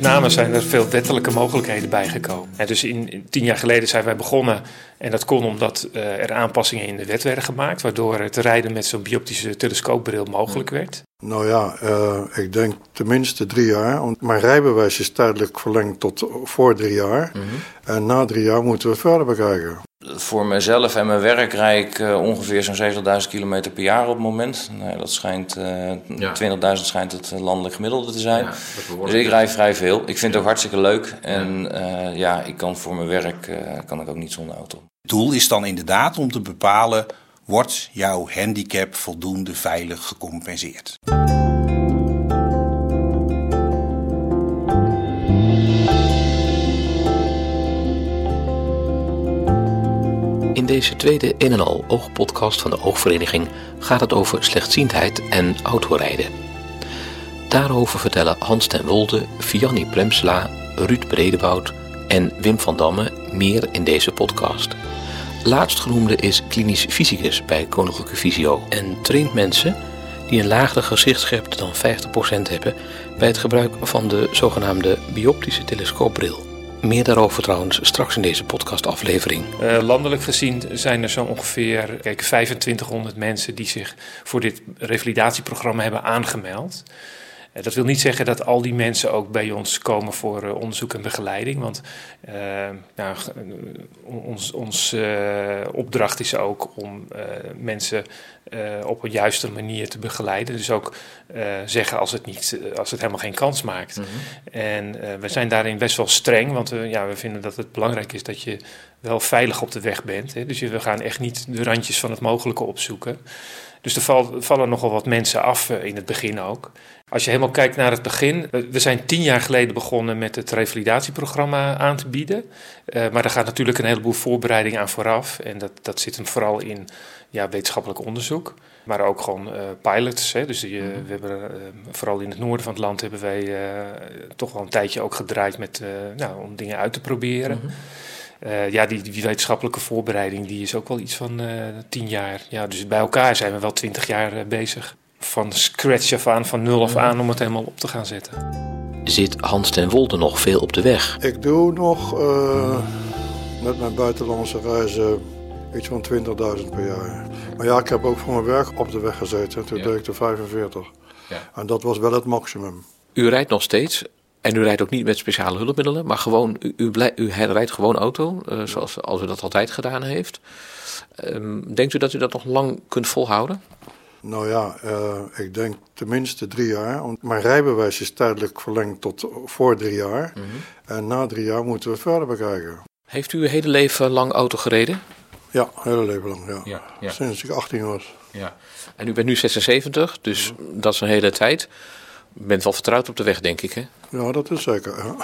met name zijn er veel wettelijke mogelijkheden bijgekomen. En dus in, tien jaar geleden zijn wij begonnen en dat kon omdat uh, er aanpassingen in de wet werden gemaakt, waardoor het rijden met zo'n bioptische telescoopbril mogelijk werd. Nou ja, uh, ik denk tenminste drie jaar. Want mijn rijbewijs is tijdelijk verlengd tot voor drie jaar. Mm -hmm. En na drie jaar moeten we verder bekijken. Voor mezelf en mijn werk rijd ik uh, ongeveer zo'n 70.000 kilometer per jaar op het moment. Nou, dat schijnt, uh, ja. 20.000 schijnt het landelijk gemiddelde te zijn. Ja, dus ik rijd vrij veel. Ik vind het ook hartstikke leuk. En ja, ja ik kan voor mijn werk kan ik ook niet zonder auto. Het doel is dan inderdaad om te bepalen wordt jouw handicap voldoende veilig gecompenseerd. Deze tweede in en al oogpodcast van de Oogvereniging gaat het over slechtziendheid en autorijden. Daarover vertellen Hans ten Wolde, Vianney Premsla, Ruud Bredeboud en Wim van Damme meer in deze podcast. Laatstgenoemde is klinisch fysicus bij Koninklijke Visio en traint mensen die een lagere gezichtsscherpte dan 50% hebben bij het gebruik van de zogenaamde bioptische telescoopbril. Meer daarover trouwens straks in deze podcastaflevering. Uh, landelijk gezien zijn er zo ongeveer kijk, 2500 mensen die zich voor dit revalidatieprogramma hebben aangemeld. Uh, dat wil niet zeggen dat al die mensen ook bij ons komen voor uh, onderzoek en begeleiding. Want nou, ons, ons opdracht is ook om mensen op een juiste manier te begeleiden. Dus ook zeggen als het, niet, als het helemaal geen kans maakt. Mm -hmm. En we zijn daarin best wel streng, want ja, we vinden dat het belangrijk is dat je wel veilig op de weg bent. Hè. Dus we gaan echt niet de randjes van het mogelijke opzoeken. Dus er val, vallen nogal wat mensen af in het begin ook. Als je helemaal kijkt naar het begin. We zijn tien jaar geleden begonnen met het revalidatieprogramma aan te bieden. Uh, maar daar gaat natuurlijk een heleboel voorbereiding aan vooraf. En dat, dat zit hem vooral in ja, wetenschappelijk onderzoek. Maar ook gewoon uh, pilots. Hè. Dus die, uh, we hebben, vooral in het noorden van het land hebben wij toch wel een tijdje ook gedraaid met, nou, om dingen uit te proberen. -hmm. Uh, ja, die, die, wetenschappelijke voorbereiding die is ook wel iets van uh, tien jaar. Ja, dus bij elkaar zijn we wel twintig jaar uh, bezig. Van scratch af aan, van nul af aan, om het helemaal op te gaan zetten. Zit Hans ten Wolde nog veel op de weg? Ik doe nog met mijn buitenlandse reizen iets van 20.000 per jaar. Maar ja, ik heb ook voor mijn werk op de weg gezeten. Toen ja. deed ik de 45. Ja. En dat was wel het maximum. U rijdt nog steeds en u rijdt ook niet met speciale hulpmiddelen, maar gewoon, u, u, blij, u rijdt gewoon auto, uh, zoals als u dat altijd gedaan heeft. Um, denkt u dat u dat nog lang kunt volhouden? Nou ja, uh, ik denk tenminste drie jaar. Want mijn rijbewijs is tijdelijk verlengd tot voor drie jaar. Mm -hmm. En na drie jaar moeten we verder bekijken. Heeft u uw hele leven lang auto gereden? Ja, hele leven lang, ja. ja, ja. Sinds ik 18 was. Ja. En u bent nu 76, dus dat is een hele tijd. U bent wel vertrouwd op de weg, denk ik, hè? Ja, dat is zeker. Ja.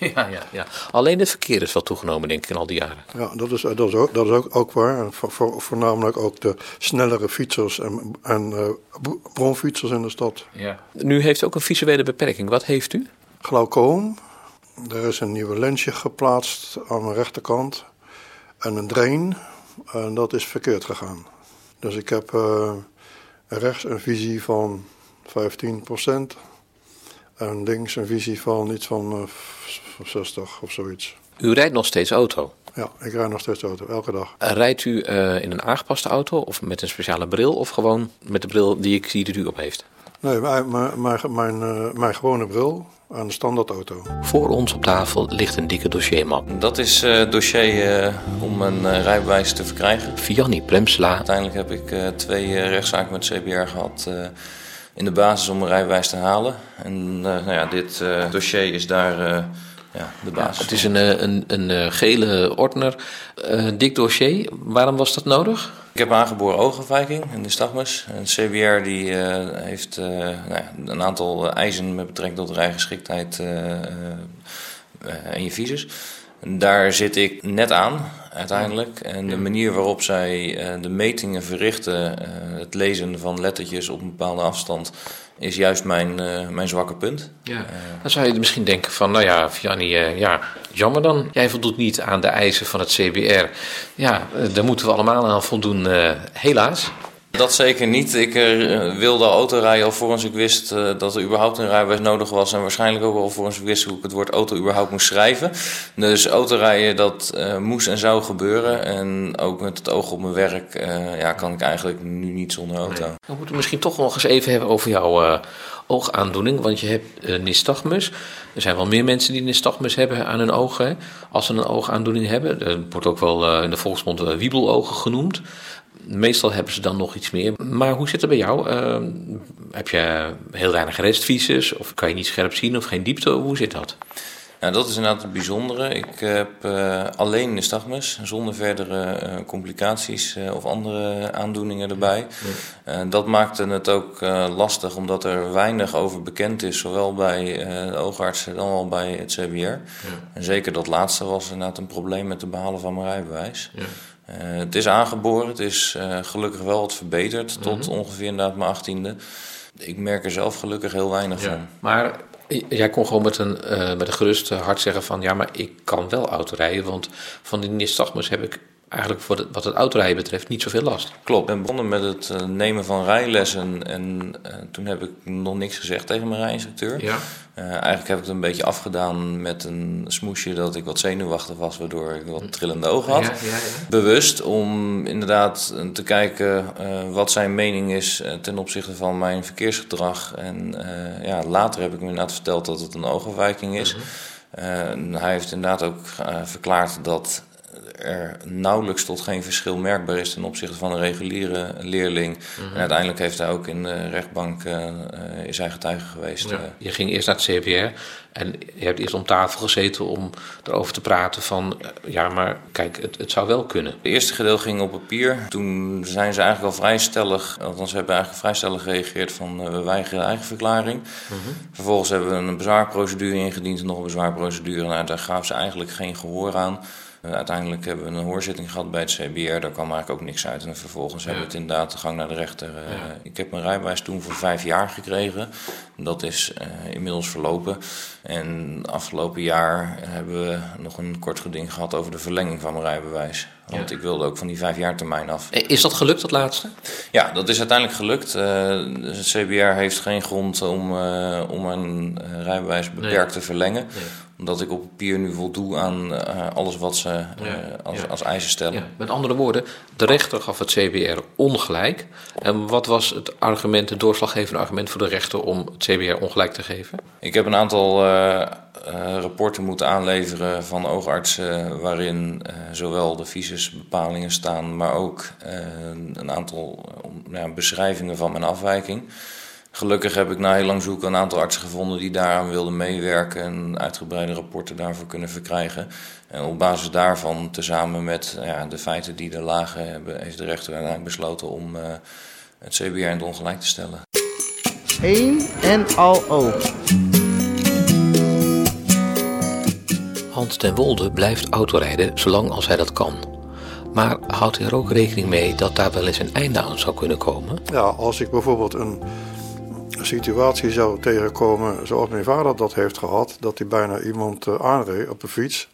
ja, ja, ja. Alleen het verkeer is wel toegenomen, denk ik, in al die jaren. Ja, dat is, dat is, ook, dat is ook, ook waar. Voor, voor, voornamelijk ook de snellere fietsers en, en uh, bronfietsers in de stad. Ja. Nu heeft u ook een visuele beperking. Wat heeft u? Glaucoom. Er is een nieuwe lensje geplaatst aan mijn rechterkant. En een drain. En dat is verkeerd gegaan. Dus ik heb uh, rechts een visie van 15 procent. En links een visie van iets van uh, 60 of zoiets. U rijdt nog steeds auto? Ja, ik rijd nog steeds auto, elke dag. Rijdt u uh, in een aangepaste auto of met een speciale bril of gewoon met de bril die ik zie dat u op heeft? Nee, mijn, mijn, mijn, uh, mijn gewone bril aan de standaardauto. Voor ons op tafel ligt een dikke dossiermap. Dat is het uh, dossier uh, om een uh, rijbewijs te verkrijgen. Vianney Premsla. Uiteindelijk heb ik twee rechtszaken met CBR gehad in de basis om een rijbewijs te halen. En nou ja, dit dossier is daar ja, de basis. Ja, het is een, een, een gele ordner. dik dossier. Waarom was dat nodig? Ik heb aangeboren oogafwijking, een nystagmus. Een CBR die uh, heeft uh, nou ja, een aantal eisen met betrekking tot rijgeschiktheid uh, en je visus. Daar zit ik net aan, uiteindelijk. En de manier waarop zij de metingen verrichten, het lezen van lettertjes op een bepaalde afstand, is juist mijn, uh, mijn zwakke punt. Ja. Dan zou je misschien denken van, nou ja, uh, ja, jammer dan. Jij voldoet niet aan de eisen van het CBR. Ja, daar moeten we allemaal aan voldoen, helaas. Dat zeker niet. Ik uh, wilde autorijden alvorens ik wist uh, dat er überhaupt een rijbewijs nodig was. En waarschijnlijk ook alvorens ik wist hoe ik het woord auto überhaupt moest schrijven. Dus autorijden, dat uh, moest en zou gebeuren. En ook met het oog op mijn werk ja, kan ik eigenlijk nu niet zonder auto. We moeten misschien toch nog eens even hebben over jouw oogaandoening. Want je hebt nystagmus. Er zijn wel meer mensen die nystagmus hebben aan hun ogen. Als ze een oogaandoening hebben. Dat wordt ook wel in de volksmond wiebelogen genoemd. Meestal hebben ze dan nog iets meer. Maar hoe zit het bij jou? Uh, heb je heel weinig restvisus? Of kan je niet scherp zien of geen diepte? Hoe zit dat? Ja, dat is inderdaad het bijzondere. Ik heb uh, alleen nystagmus, zonder verdere uh, complicaties uh, of andere aandoeningen erbij. Ja. dat maakte het ook lastig, omdat er weinig over bekend is, zowel bij de oogartsen dan wel bij het CBR. Ja. En zeker dat laatste was inderdaad een probleem met het behalen van mijn rijbewijs. Het is aangeboren, het is gelukkig wel wat verbeterd tot mhm. ongeveer inderdaad mijn achttiende. Ik merk er zelf gelukkig heel weinig van. Maar jij kon gewoon met een, uh, met een gerust hart zeggen van... ja, maar ik kan wel autorijden, want van die nystagmus heb ik eigenlijk voor wat het autorijden betreft niet zoveel last. Klopt, ik ben begonnen met het uh, nemen van rijlessen en uh, toen heb ik nog niks gezegd tegen mijn rijinstructeur. Ja. Uh, eigenlijk heb ik het een beetje afgedaan met een smoesje dat ik wat zenuwachtig was, waardoor ik wat trillende ogen had. Ja, ja, Bewust om inderdaad te kijken wat zijn mening is ten opzichte van mijn verkeersgedrag. En ja, later heb ik me inderdaad verteld dat het een oogafwijking is. -huh. hij heeft inderdaad ook verklaard dat er nauwelijks tot geen verschil merkbaar is ten opzichte van een reguliere leerling. En uiteindelijk heeft hij ook in de rechtbank uh, is hij getuige geweest. Ja. Je ging eerst naar het CPR en je hebt eerst om tafel gezeten om erover te praten van ja, maar kijk, het, het zou wel kunnen. De eerste gedeelte ging op papier. Toen zijn ze eigenlijk al vrij stellig, althans ze hebben eigenlijk vrij stellig gereageerd van uh, we weigeren eigen verklaring. Uh Vervolgens hebben we een bezwaarprocedure ingediend, nog een bezwaarprocedure. Nou, daar gaven ze eigenlijk geen gehoor aan. Uh, uiteindelijk hebben we een hoorzitting gehad bij het CBR. Daar kwam eigenlijk ook niks uit. En vervolgens ja. hebben we het inderdaad de gang naar de rechter. Uh, ja. Ik heb mijn rijbewijs toen voor vijf jaar gekregen. Dat is uh, inmiddels verlopen. En afgelopen jaar hebben we nog een kort geding gehad over de verlenging van mijn rijbewijs. Want ja. ik wilde ook van die vijf jaar termijn af. Is dat gelukt, dat laatste? Ja, dat is uiteindelijk gelukt. het CBR heeft geen grond om, om een rijbewijs beperkt nee. te verlengen. Nee omdat ik op papier nu voldoe aan uh, alles wat ze uh, als, ja. als eisen stellen. Ja. Met andere woorden, de rechter gaf het CBR ongelijk. En wat was het argument, het doorslaggevende argument voor de rechter om het CBR ongelijk te geven? Ik heb een aantal uh, rapporten moeten aanleveren van oogartsen waarin zowel de visusbepalingen staan, maar ook een aantal beschrijvingen van mijn afwijking. Gelukkig heb ik na heel lang zoeken een aantal artsen gevonden die daaraan wilden meewerken en uitgebreide rapporten daarvoor kunnen verkrijgen. En op basis daarvan, tezamen met ja, de feiten die er lagen, hebben, heeft de rechter uiteindelijk besloten om het CBR in het ongelijk te stellen. 1 en al O. Hans ten Wolde blijft autorijden zolang als hij dat kan. Maar houdt hij er ook rekening mee dat daar wel eens een einde aan zou kunnen komen? Ja, als ik bijvoorbeeld een situatie zou tegenkomen zoals mijn vader dat heeft gehad. Dat hij bijna iemand uh, aanreed op de fiets.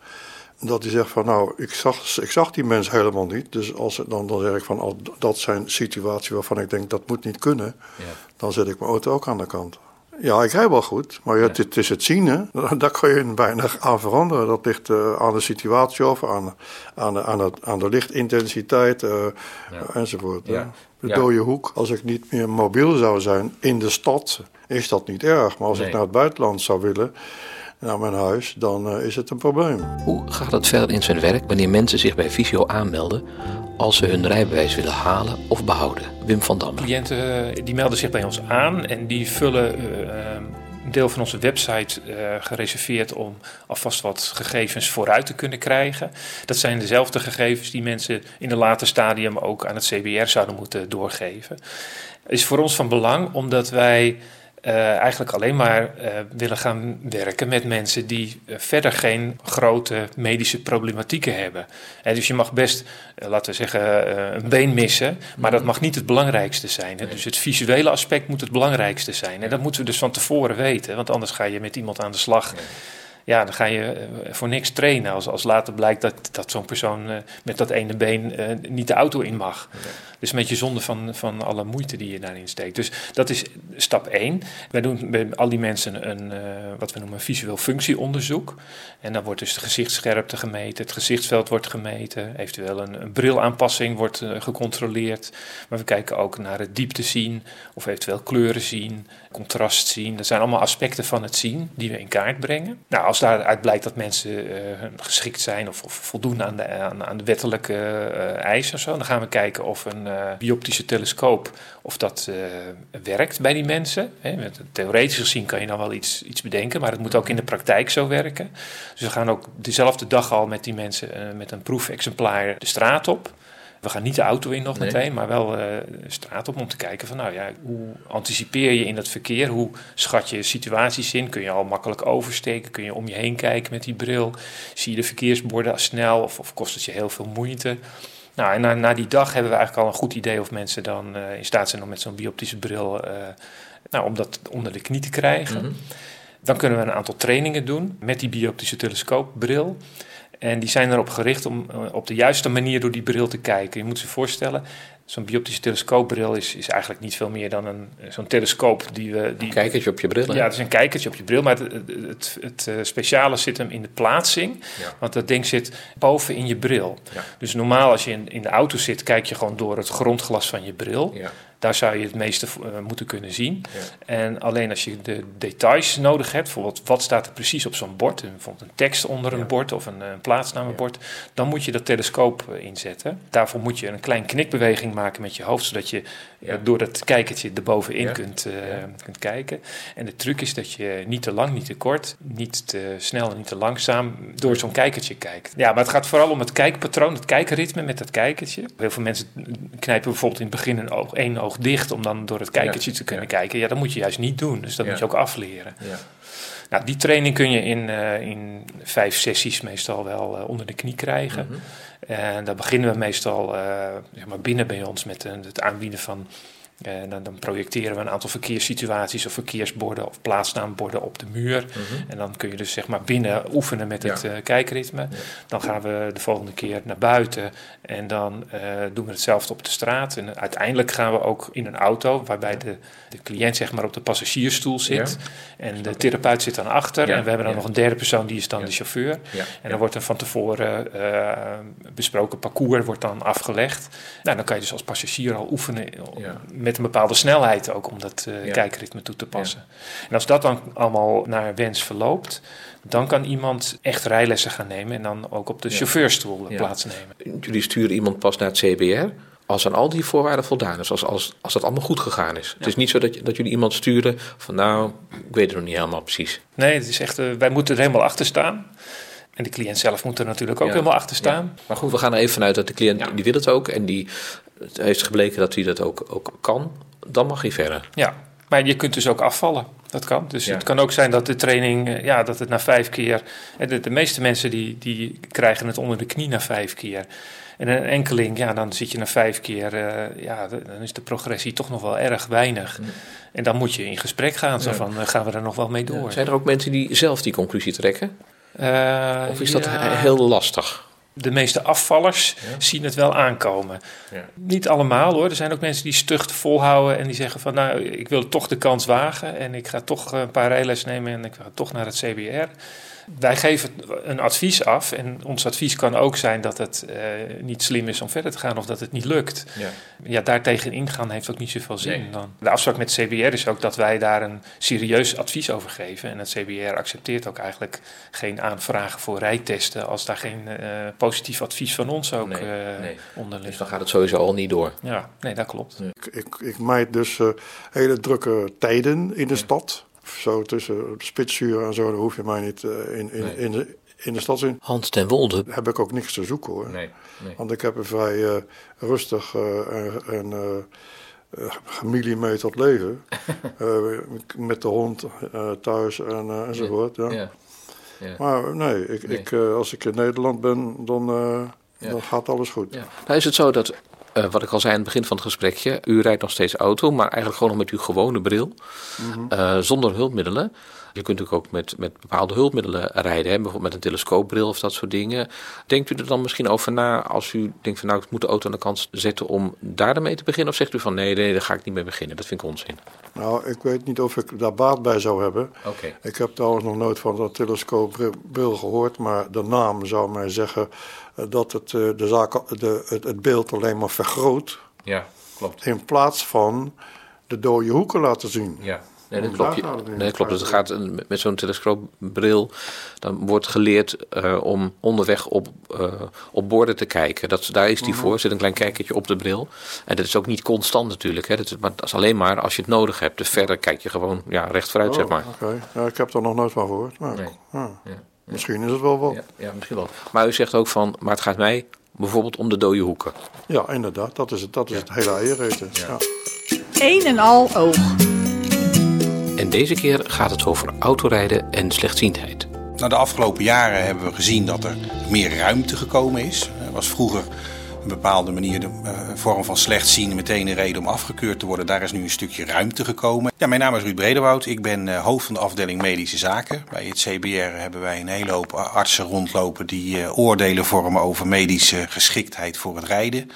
Dat hij zegt van nou, ik zag, ik zag die mens helemaal niet. Dus als, dan, dan zeg ik van oh, dat zijn situaties waarvan ik denk dat moet niet kunnen. Ja. Dan zet ik mijn auto ook aan de kant. Ja, ik rijd wel goed, maar ja, het, het, is het zien, hè. Daar kan je weinig aan veranderen. Dat ligt uh, aan de situatie of aan, aan, de, aan, de, aan de lichtintensiteit uh, ja. enzovoort. Ja. De dode hoek, als ik niet meer mobiel zou zijn in de stad, is dat niet erg. Maar als ik naar het buitenland zou willen, naar mijn huis, dan uh, is het een probleem. Hoe gaat het verder in zijn werk wanneer mensen zich bij Visio aanmelden als ze hun rijbewijs willen halen of behouden? Wim van Dam. Cliënten die melden zich bij ons aan en die vullen uh, een deel van onze website uh, gereserveerd om alvast wat gegevens vooruit te kunnen krijgen. Dat zijn dezelfde gegevens die mensen in een later stadium ook aan het CBR zouden moeten doorgeven. Is voor ons van belang omdat wij uh, eigenlijk alleen maar uh, willen gaan werken met mensen die uh, verder geen grote medische problematieken hebben. En dus je mag best, laten we zeggen, een been missen, maar dat mag niet het belangrijkste zijn. Hè? Dus het visuele aspect moet het belangrijkste zijn. En dat moeten we dus van tevoren weten, want anders ga je met iemand aan de slag. Dan ga je eh, voor niks trainen. Als, als later blijkt dat, dat zo'n persoon eh, met dat ene been eh, niet de auto in mag. Dus een beetje zonde van, van alle moeite die je daarin steekt. Dus dat is stap 1. Wij doen bij al die mensen een, wat we noemen een visueel functieonderzoek. En dan wordt dus de gezichtsscherpte gemeten, het gezichtsveld wordt gemeten, eventueel een, een brilaanpassing wordt gecontroleerd. Maar we kijken ook naar het diepte zien of eventueel kleuren zien, contrast zien. Dat zijn allemaal aspecten van het zien die we in kaart brengen. Nou, als daaruit blijkt dat mensen uh, geschikt zijn of, of voldoen aan de, aan, de wettelijke uh, eisen dan gaan we kijken of een uh, bioptische telescoop of dat werkt bij die mensen. Theoretisch gezien kan je dan wel iets, iets bedenken, maar het moet ook in de praktijk zo werken. Dus we gaan ook dezelfde dag al met die mensen met een proefexemplaar de straat op. We gaan niet de auto in nog meteen, maar wel uh, straat op om te kijken van nou ja, hoe anticipeer je in dat verkeer? Hoe schat je situaties in? Kun je al makkelijk oversteken? Kun je om je heen kijken met die bril? Zie je de verkeersborden snel of, of kost het je heel veel moeite? Nou, en na, na, die dag hebben we eigenlijk al een goed idee of mensen dan uh, in staat zijn om met zo'n bioptische bril uh, nou, om dat onder de knie te krijgen. Mm -hmm. Dan kunnen we een aantal trainingen doen met die bioptische telescoopbril. En die zijn erop gericht om uh, op de juiste manier door die bril te kijken. Je moet je voorstellen, zo'n bioptische telescoopbril is, is eigenlijk niet veel meer dan een, zo'n telescoop die we... Die, een kijkertje op je bril, hè? Ja, het is een kijkertje op je bril, maar het, het, het, het uh, speciale zit hem in de plaatsing. Ja. Want dat ding zit boven in je bril. Ja. Dus normaal als je in, in de auto zit, kijk je gewoon door het grondglas van je bril. Ja. Daar zou je het meeste uh, moeten kunnen zien. Ja. En alleen als je de details nodig hebt, bijvoorbeeld wat staat er precies op zo'n bord, bijvoorbeeld een tekst onder ja. een bord of een, een plaatsnamenbord, dan moet je dat telescoop uh, inzetten. Daarvoor moet je een klein knikbeweging maken met je hoofd, zodat je door dat kijkertje erbovenin kunt, uh, kunt kijken. En de truc is dat je niet te lang, niet te kort, niet te snel en niet te langzaam door zo'n kijkertje kijkt. Ja, maar het gaat vooral om het kijkpatroon, het kijkritme met dat kijkertje. Heel veel mensen knijpen bijvoorbeeld in het begin een oog, één oog dicht om dan door het kijkertje ja, te kunnen ja. kijken. Ja, dat moet je juist niet doen. Dus dat ja. moet je ook afleren. Nou, die training kun je in, uh, in vijf sessies meestal wel uh, onder de knie krijgen. Mm -hmm. En daar beginnen we meestal uh, zeg maar binnen bij ons met het aanbieden van en dan, dan, projecteren we een aantal verkeerssituaties of verkeersborden of plaatsnaamborden op de muur. Mm -hmm. En dan kun je dus zeg maar binnen oefenen met het uh, kijkritme. Ja. Dan gaan we de volgende keer naar buiten en dan uh, doen we hetzelfde op de straat. En uiteindelijk gaan we ook in een auto waarbij de, de cliënt zeg maar op de passagiersstoel zit. En de therapeut zit dan achter. En we hebben dan nog een derde persoon, die is dan de chauffeur. En dan wordt er van tevoren besproken parcours wordt dan afgelegd. Nou, dan kan je dus als passagier al oefenen met een bepaalde snelheid ook om dat uh, ja. kijkritme toe te passen. Ja. En als dat dan allemaal naar wens verloopt, dan kan iemand echt rijlessen gaan nemen en dan ook op de ja. chauffeurstoel plaatsnemen. Jullie sturen iemand pas naar het CBR als aan al die voorwaarden voldaan is, als, als, als dat allemaal goed gegaan is. Het is niet zo dat, dat jullie iemand sturen van nou, ik weet het nog niet helemaal precies. Nee, het is echt, uh, wij moeten er helemaal achter staan. En de cliënt zelf moet er natuurlijk ook ja. helemaal achter staan. Ja. Maar goed, we gaan er even vanuit dat de cliënt, ja. die wil het ook. En die het heeft gebleken dat hij dat ook, ook kan. Dan mag hij verder. Ja, maar je kunt dus ook afvallen. Dat kan. Dus het kan ook zijn dat de training, ja, dat het na vijf keer... De, de meeste mensen die, die krijgen het onder de knie na vijf keer. En een enkeling, ja, dan zit je na vijf keer, uh, ja, dan is de progressie toch nog wel erg weinig. Ja. En dan moet je in gesprek gaan, zo van, uh, gaan we er nog wel mee door? Ja. Zijn er ook mensen die zelf die conclusie trekken? Uh, of is dat heel lastig? De meeste afvallers ja. zien het wel aankomen. Ja. Niet allemaal hoor. Er zijn ook mensen die stug volhouden en die zeggen van nou, ik wil toch de kans wagen en ik ga toch een paar rijles nemen en ik ga toch naar het CBR wij geven een advies af en ons advies kan ook zijn dat het uh, niet slim is om verder te gaan of dat het niet lukt. Ja, ja daartegen ingaan heeft ook niet zoveel zin. Nee. Dan. De afspraak met CBR is ook dat wij daar een serieus advies over geven. En het CBR accepteert ook eigenlijk geen aanvragen voor rijtesten als daar geen uh, positief advies van ons ook nee, uh, nee. onder ligt. Dus dan gaat het sowieso al niet door. Ja, nee, dat klopt. Ik, ik, dus hele drukke tijden in de ja. stad zo tussen spitsuren en zo, dan hoef je mij niet uh, in, in, nee. in, de, in de stad in. Hans ten Wolde. Heb ik ook niks te zoeken hoor. Nee, nee. Want ik heb een vrij uh, rustig uh, en, en gemillimeterd leven. met de hond thuis en, enzovoort. Ja. Ja. ja. Maar nee, ik, nee. Ik, als ik in Nederland ben, dan, dan gaat alles goed. Ja. Nou is het zo dat uh, wat ik al zei aan het begin van het gesprekje, u rijdt nog steeds auto, maar eigenlijk gewoon nog met uw gewone bril, mm -hmm. uh, zonder hulpmiddelen. Je kunt natuurlijk ook met, met bepaalde hulpmiddelen rijden, hè? bijvoorbeeld met een telescoopbril of dat soort dingen. Denkt u er dan misschien over na als u denkt van nou ik moet de auto aan de kant zetten om daar ermee te beginnen? Of zegt u van nee, nee, daar ga ik niet mee beginnen, dat vind ik onzin. Nou, ik weet niet of ik daar baat bij zou hebben. Oké. Ik heb trouwens nog nooit van dat telescoopbril gehoord, maar de naam zou mij zeggen eh, dat het, eh, de zaak, de, het, het beeld alleen maar vergroot Ja, klopt. in plaats van de dode hoeken laten zien. Ja. Nee, dat klopt. Nee, dat klopt. Dus het gaat met zo'n telescoopbril. Dan wordt geleerd eh, om onderweg op, eh, op borden te kijken. Dat, daar is die voor. Er zit een klein kijkertje op de bril. En dat is ook niet constant natuurlijk. Hè. Dat, is, maar dat is alleen maar als je het nodig hebt. Dus verder kijk je gewoon ja, recht vooruit, zeg maar. Oh, Oké, ja, ik heb er nog nooit van gehoord. Maar, Nee. ja, Ja. Misschien is het wel wat. Ja, ja, misschien wel. Maar u zegt ook van, maar het gaat mij bijvoorbeeld om de dode hoeken. Ja, inderdaad. Dat is het, dat is het hele eiereten. Ja. Een en al oog. En deze keer gaat het over autorijden en slechtziendheid. Nou, de afgelopen jaren hebben we gezien dat er meer ruimte gekomen is. Er was vroeger een bepaalde manier, de uh, vorm van slechtziende, meteen een reden om afgekeurd te worden. Daar is nu een stukje ruimte gekomen. Ja, mijn naam is Ruud Bredewoud. Ik ben uh, hoofd van de afdeling medische zaken. Bij het CBR hebben wij een hele hoop artsen rondlopen die uh, oordelen vormen over medische geschiktheid voor het rijden.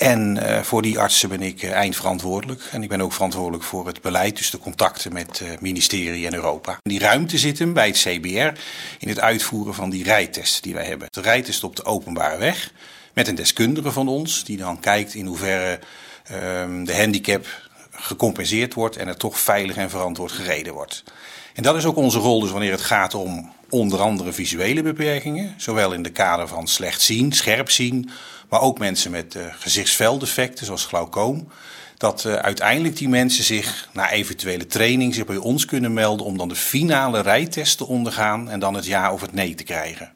En uh, voor die artsen ben ik uh, eindverantwoordelijk. En ik ben ook verantwoordelijk voor het beleid, dus de contacten met het uh, ministerie en Europa. Die ruimte zit hem bij het CBR in het uitvoeren van die rijtesten die wij hebben. De rijtest op de openbare weg met een deskundige van ons, die dan kijkt in hoeverre uh, de handicap gecompenseerd wordt en er toch veilig en verantwoord gereden wordt. En dat is ook onze rol dus wanneer het gaat om onder andere visuele beperkingen, zowel in de kader van slecht zien, scherp zien, maar ook mensen met uh, zoals glaucoom. Dat uh, uiteindelijk die mensen zich na eventuele training zich bij ons kunnen melden om dan de finale rijtest te ondergaan en dan het ja of het nee te krijgen.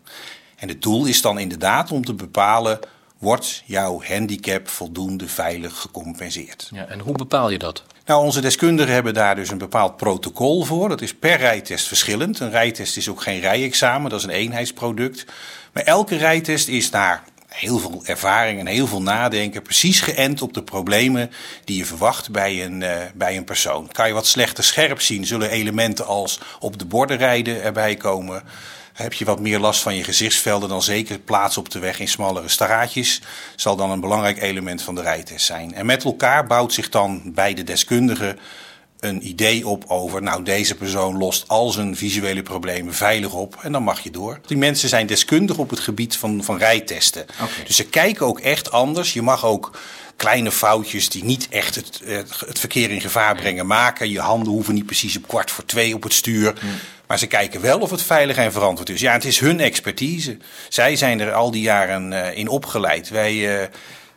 En het doel is dan inderdaad om te bepalen, wordt jouw handicap voldoende veilig gecompenseerd? Ja, en hoe bepaal je dat? Nou, onze deskundigen hebben daar dus een bepaald protocol voor. Dat is per rijtest verschillend. Een rijtest is ook geen rijexamen, dat is een eenheidsproduct. Maar elke rijtest is naar heel veel ervaring en heel veel nadenken precies geënt op de problemen die je verwacht bij een, uh, bij een persoon. Kan je wat slechter scherp zien, zullen elementen als op de borden rijden erbij komen. Heb je wat meer last van je gezichtsvelden, dan zeker plaats op de weg in smallere straatjes zal dan een belangrijk element van de rijtest zijn. En met elkaar bouwt zich dan bij de deskundigen een idee op over, nou deze persoon lost al zijn visuele problemen veilig op en dan mag je door. Die mensen zijn deskundig op het gebied van, van rijtesten. Okay. Dus ze kijken ook echt anders. Je mag ook kleine foutjes die niet echt het, het verkeer in gevaar brengen maken. Je handen hoeven niet precies op kwart voor twee op het stuur. Hmm. Maar ze kijken wel of het veilig en verantwoord is. Ja, het is hun expertise. Zij zijn er al die jaren uh, in opgeleid. Wij uh,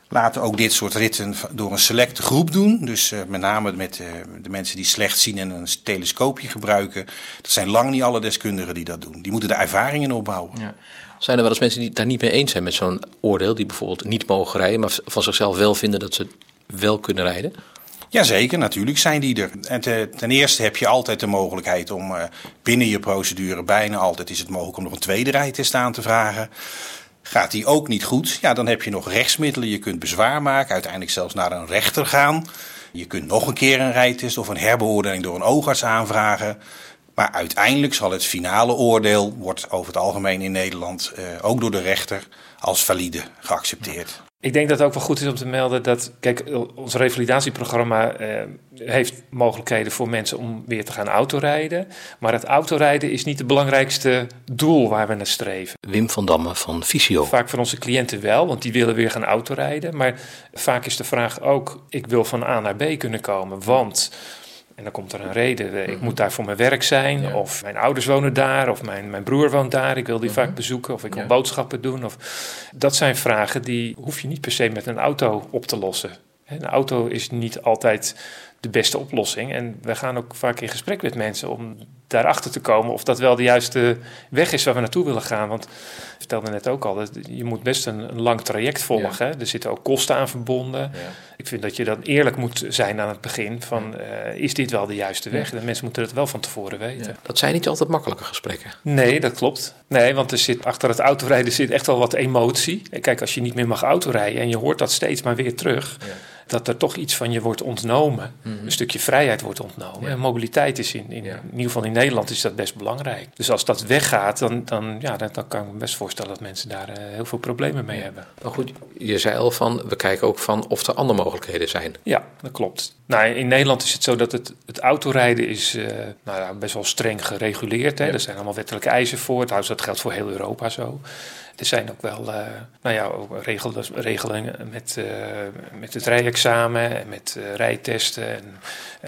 laten ook dit soort ritten door een selecte groep doen. Dus uh, met name met de mensen die slecht zien en een telescoopje gebruiken. Dat zijn lang niet alle deskundigen die dat doen. Die moeten de ervaringen opbouwen. Ja. Zijn er wel eens mensen die het daar niet mee eens zijn met zo'n oordeel, die bijvoorbeeld niet mogen rijden, maar van zichzelf wel vinden dat ze wel kunnen rijden? Jazeker, natuurlijk zijn die er. En te, ten eerste heb je altijd de mogelijkheid om uh, binnen je procedure, bijna altijd is het mogelijk om nog een tweede rijtest aan te vragen. Gaat die ook niet goed, ja, dan heb je nog rechtsmiddelen. Je kunt bezwaar maken, uiteindelijk zelfs naar een rechter gaan. Je kunt nog een keer een rijtest of een herbeoordeling door een oogarts aanvragen. Maar uiteindelijk zal het finale oordeel, wordt over het algemeen in Nederland, uh, ook door de rechter, als valide geaccepteerd. Ik denk dat het ook wel goed is om te melden dat, kijk, ons revalidatieprogramma uh, heeft mogelijkheden voor mensen om weer te gaan autorijden. Maar het autorijden is niet het belangrijkste doel waar we naar streven. Wim van Damme van Visio. Vaak van onze cliënten wel, want die willen weer gaan autorijden. Maar vaak is de vraag ook, ik wil van A naar B kunnen komen, want... En dan komt er een reden. Ik moet daar voor mijn werk zijn. Ja. Of mijn ouders wonen daar. Of mijn, mijn broer woont daar. Ik wil die uh -huh. vaak bezoeken. Of ik wil ja. boodschappen doen. Of... Dat zijn vragen die hoef je niet per se met een auto op te lossen. Een auto is niet altijd de beste oplossing. En we gaan ook vaak in gesprek met mensen om daarachter te komen of dat wel de juiste weg is waar we naartoe willen gaan. Want ik vertelde net ook al, dat je moet best een, een lang traject volgen. Ja. Er zitten ook kosten aan verbonden. Ja. Ik vind dat je dan eerlijk moet zijn aan het begin van uh, is dit wel de juiste weg? Ja. De mensen moeten het wel van tevoren weten. Dat zijn niet altijd makkelijke gesprekken. Nee, dat klopt. Nee, want er zit achter het autorijden zit echt wel wat emotie. Kijk, als je niet meer mag autorijden en je hoort dat steeds maar weer terug dat er toch iets van je wordt ontnomen. Mhm. Een stukje vrijheid wordt ontnomen. En mobiliteit is in, in, Ja. in ieder geval in Nederland is dat best belangrijk. Dus als dat weggaat, dan, dan, ja, dan, dan kan ik me best voorstellen dat mensen daar eh, heel veel problemen mee hebben. Maar goed, je zei al van, we kijken ook van of er andere mogelijkheden zijn. Ja, dat klopt. Nou, in Nederland is het zo dat het, het autorijden is eh, nou ja, best wel streng gereguleerd. Hè. Er zijn allemaal wettelijke eisen voor. Trouwens, dat geldt voor heel Europa zo. Er zijn ook wel eh, nou ja, ook regelingen met, eh, met het rijexamen en met eh, rijtesten en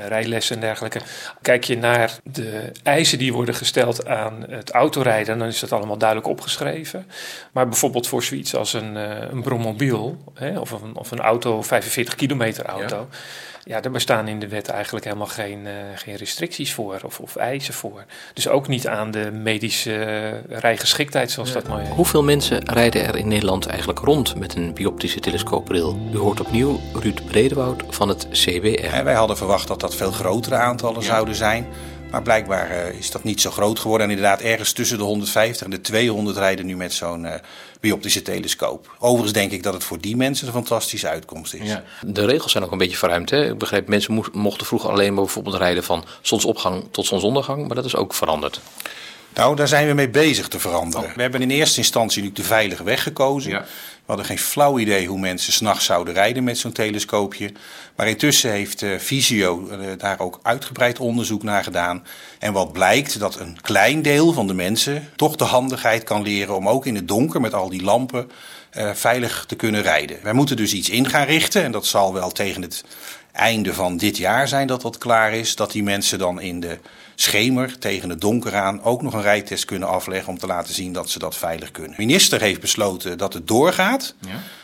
rijlessen en dergelijke. Kijk je naar de eisen die worden gesteld aan het autorijden, dan is dat allemaal duidelijk opgeschreven. Maar bijvoorbeeld voor zoiets als een, een brommobiel hè, of, een, of een auto, 45 kilometer auto. Ja. daar bestaan in de wet eigenlijk helemaal geen, eh, geen restricties voor of, of eisen voor. Dus ook niet aan de medische rijgeschiktheid, zoals dat mooi heet. Hoeveel mensen rijden er in Nederland eigenlijk rond met een bioptische telescoopbril? U hoort opnieuw Ruud Bredewoud van het CBR. En wij hadden verwacht dat dat veel grotere aantallen zouden zijn. Maar blijkbaar eh, is dat niet zo groot geworden. En inderdaad, ergens tussen de 150 en de 200 rijden nu met zo'n eh bioptische telescoop. Overigens denk ik dat het voor die mensen een fantastische uitkomst is. De regels zijn ook een beetje verruimd. Hè? Ik begrijp, mensen mo- mochten vroeger alleen maar bijvoorbeeld rijden van zonsopgang tot zonsondergang. Maar dat is ook veranderd. Nou, daar zijn we mee bezig te veranderen. We hebben in eerste instantie natuurlijk de veilige weg gekozen. Ja. We hadden geen flauw idee hoe mensen s'nachts zouden rijden met zo'n telescoopje. Maar intussen heeft eh, Visio eh, daar ook uitgebreid onderzoek naar gedaan. En wat blijkt, dat een klein deel van de mensen toch de handigheid kan leren om ook in het donker met al die lampen eh, veilig te kunnen rijden. Wij moeten dus iets in gaan richten en dat zal wel tegen het einde van dit jaar zijn dat dat klaar is. Dat die mensen dan in de schemer tegen het donker aan ook nog een rijtest kunnen afleggen om te laten zien dat ze dat veilig kunnen. De minister heeft besloten dat het doorgaat.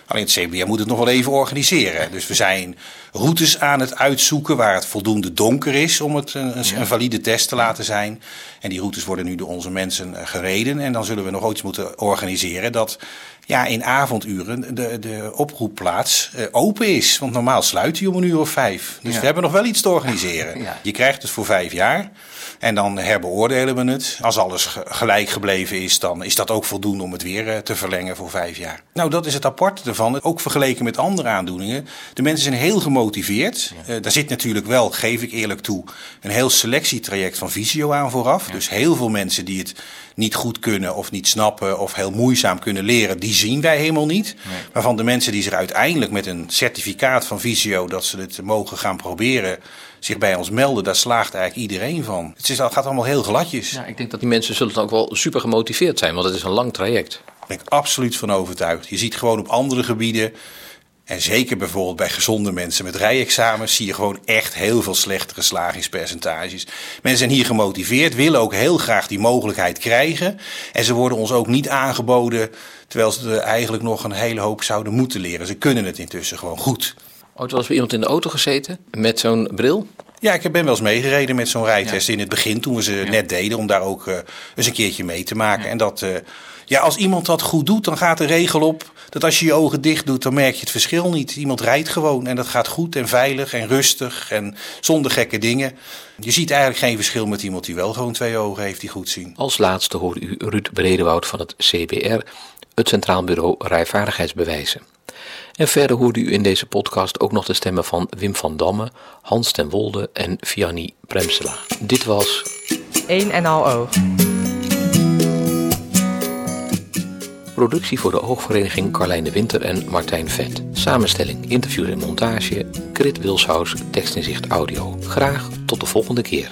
Alleen het CBR moet het nog wel even organiseren. Dus we zijn routes aan het uitzoeken waar het voldoende donker is om het een, een, een valide test te laten zijn. En die routes worden nu door onze mensen eh, gereden. En dan zullen we nog iets moeten organiseren dat ja, in avonduren de, de oproepplaats eh, open is. Want normaal sluit hij om een uur of vijf. Dus Ja. we hebben nog wel iets te organiseren. Ja. Je krijgt het voor vijf jaar. En dan herbeoordelen we het. Als alles ge- gelijk gebleven is, dan is dat ook voldoende om het weer eh, te verlengen voor vijf jaar. Nou, dat is het aparte Ook vergeleken met andere aandoeningen. De mensen zijn heel gemotiveerd. Eh, daar zit natuurlijk wel, geef ik eerlijk toe, een heel selectietraject van visio aan vooraf. Dus heel veel mensen die het niet goed kunnen of niet snappen of heel moeizaam kunnen leren, die zien wij helemaal niet. Maar van de mensen die zich uiteindelijk met een certificaat van visio dat ze het mogen gaan proberen, zich bij ons melden, daar slaagt eigenlijk iedereen van. Het is, het gaat allemaal heel gladjes. Ja, ik denk dat die mensen zullen dan ook wel super gemotiveerd zijn, want het is een lang traject. Daar ben ik absoluut van overtuigd. Je ziet gewoon op andere gebieden, en zeker bijvoorbeeld bij gezonde mensen met rijexamens, zie je gewoon echt heel veel slechtere slagingspercentages. Mensen zijn hier gemotiveerd, willen ook heel graag die mogelijkheid krijgen. En ze worden ons ook niet aangeboden, terwijl ze er eigenlijk nog een hele hoop zouden moeten leren. Ze kunnen het intussen gewoon goed. Ooit was bij iemand in de auto gezeten met zo'n bril. Ja, ik ben wel eens meegereden met zo'n rijtest in het begin, toen we ze net deden, om daar ook eh, eens een keertje mee te maken. En dat, eh, ja, als iemand dat goed doet, dan gaat de regel op dat als je je ogen dicht doet, dan merk je het verschil niet. Iemand rijdt gewoon en dat gaat goed en veilig en rustig en zonder gekke dingen. Je ziet eigenlijk geen verschil met iemand die wel gewoon twee ogen heeft die goed zien. Als laatste hoorde u Ruud Bredewoud van het CBR, het Centraal Bureau Rijvaardigheidsbewijzen. En verder hoorde u in deze podcast ook nog de stemmen van Wim van Damme, Hans ten Wolde en Vianney Bremsela. Dit was Eén en al oog. Productie voor de oogvereniging Carlijn de Winter en Martijn Vet. Samenstelling, interview en montage, Krit Wilshuis, tekst en zicht audio. Graag tot de volgende keer.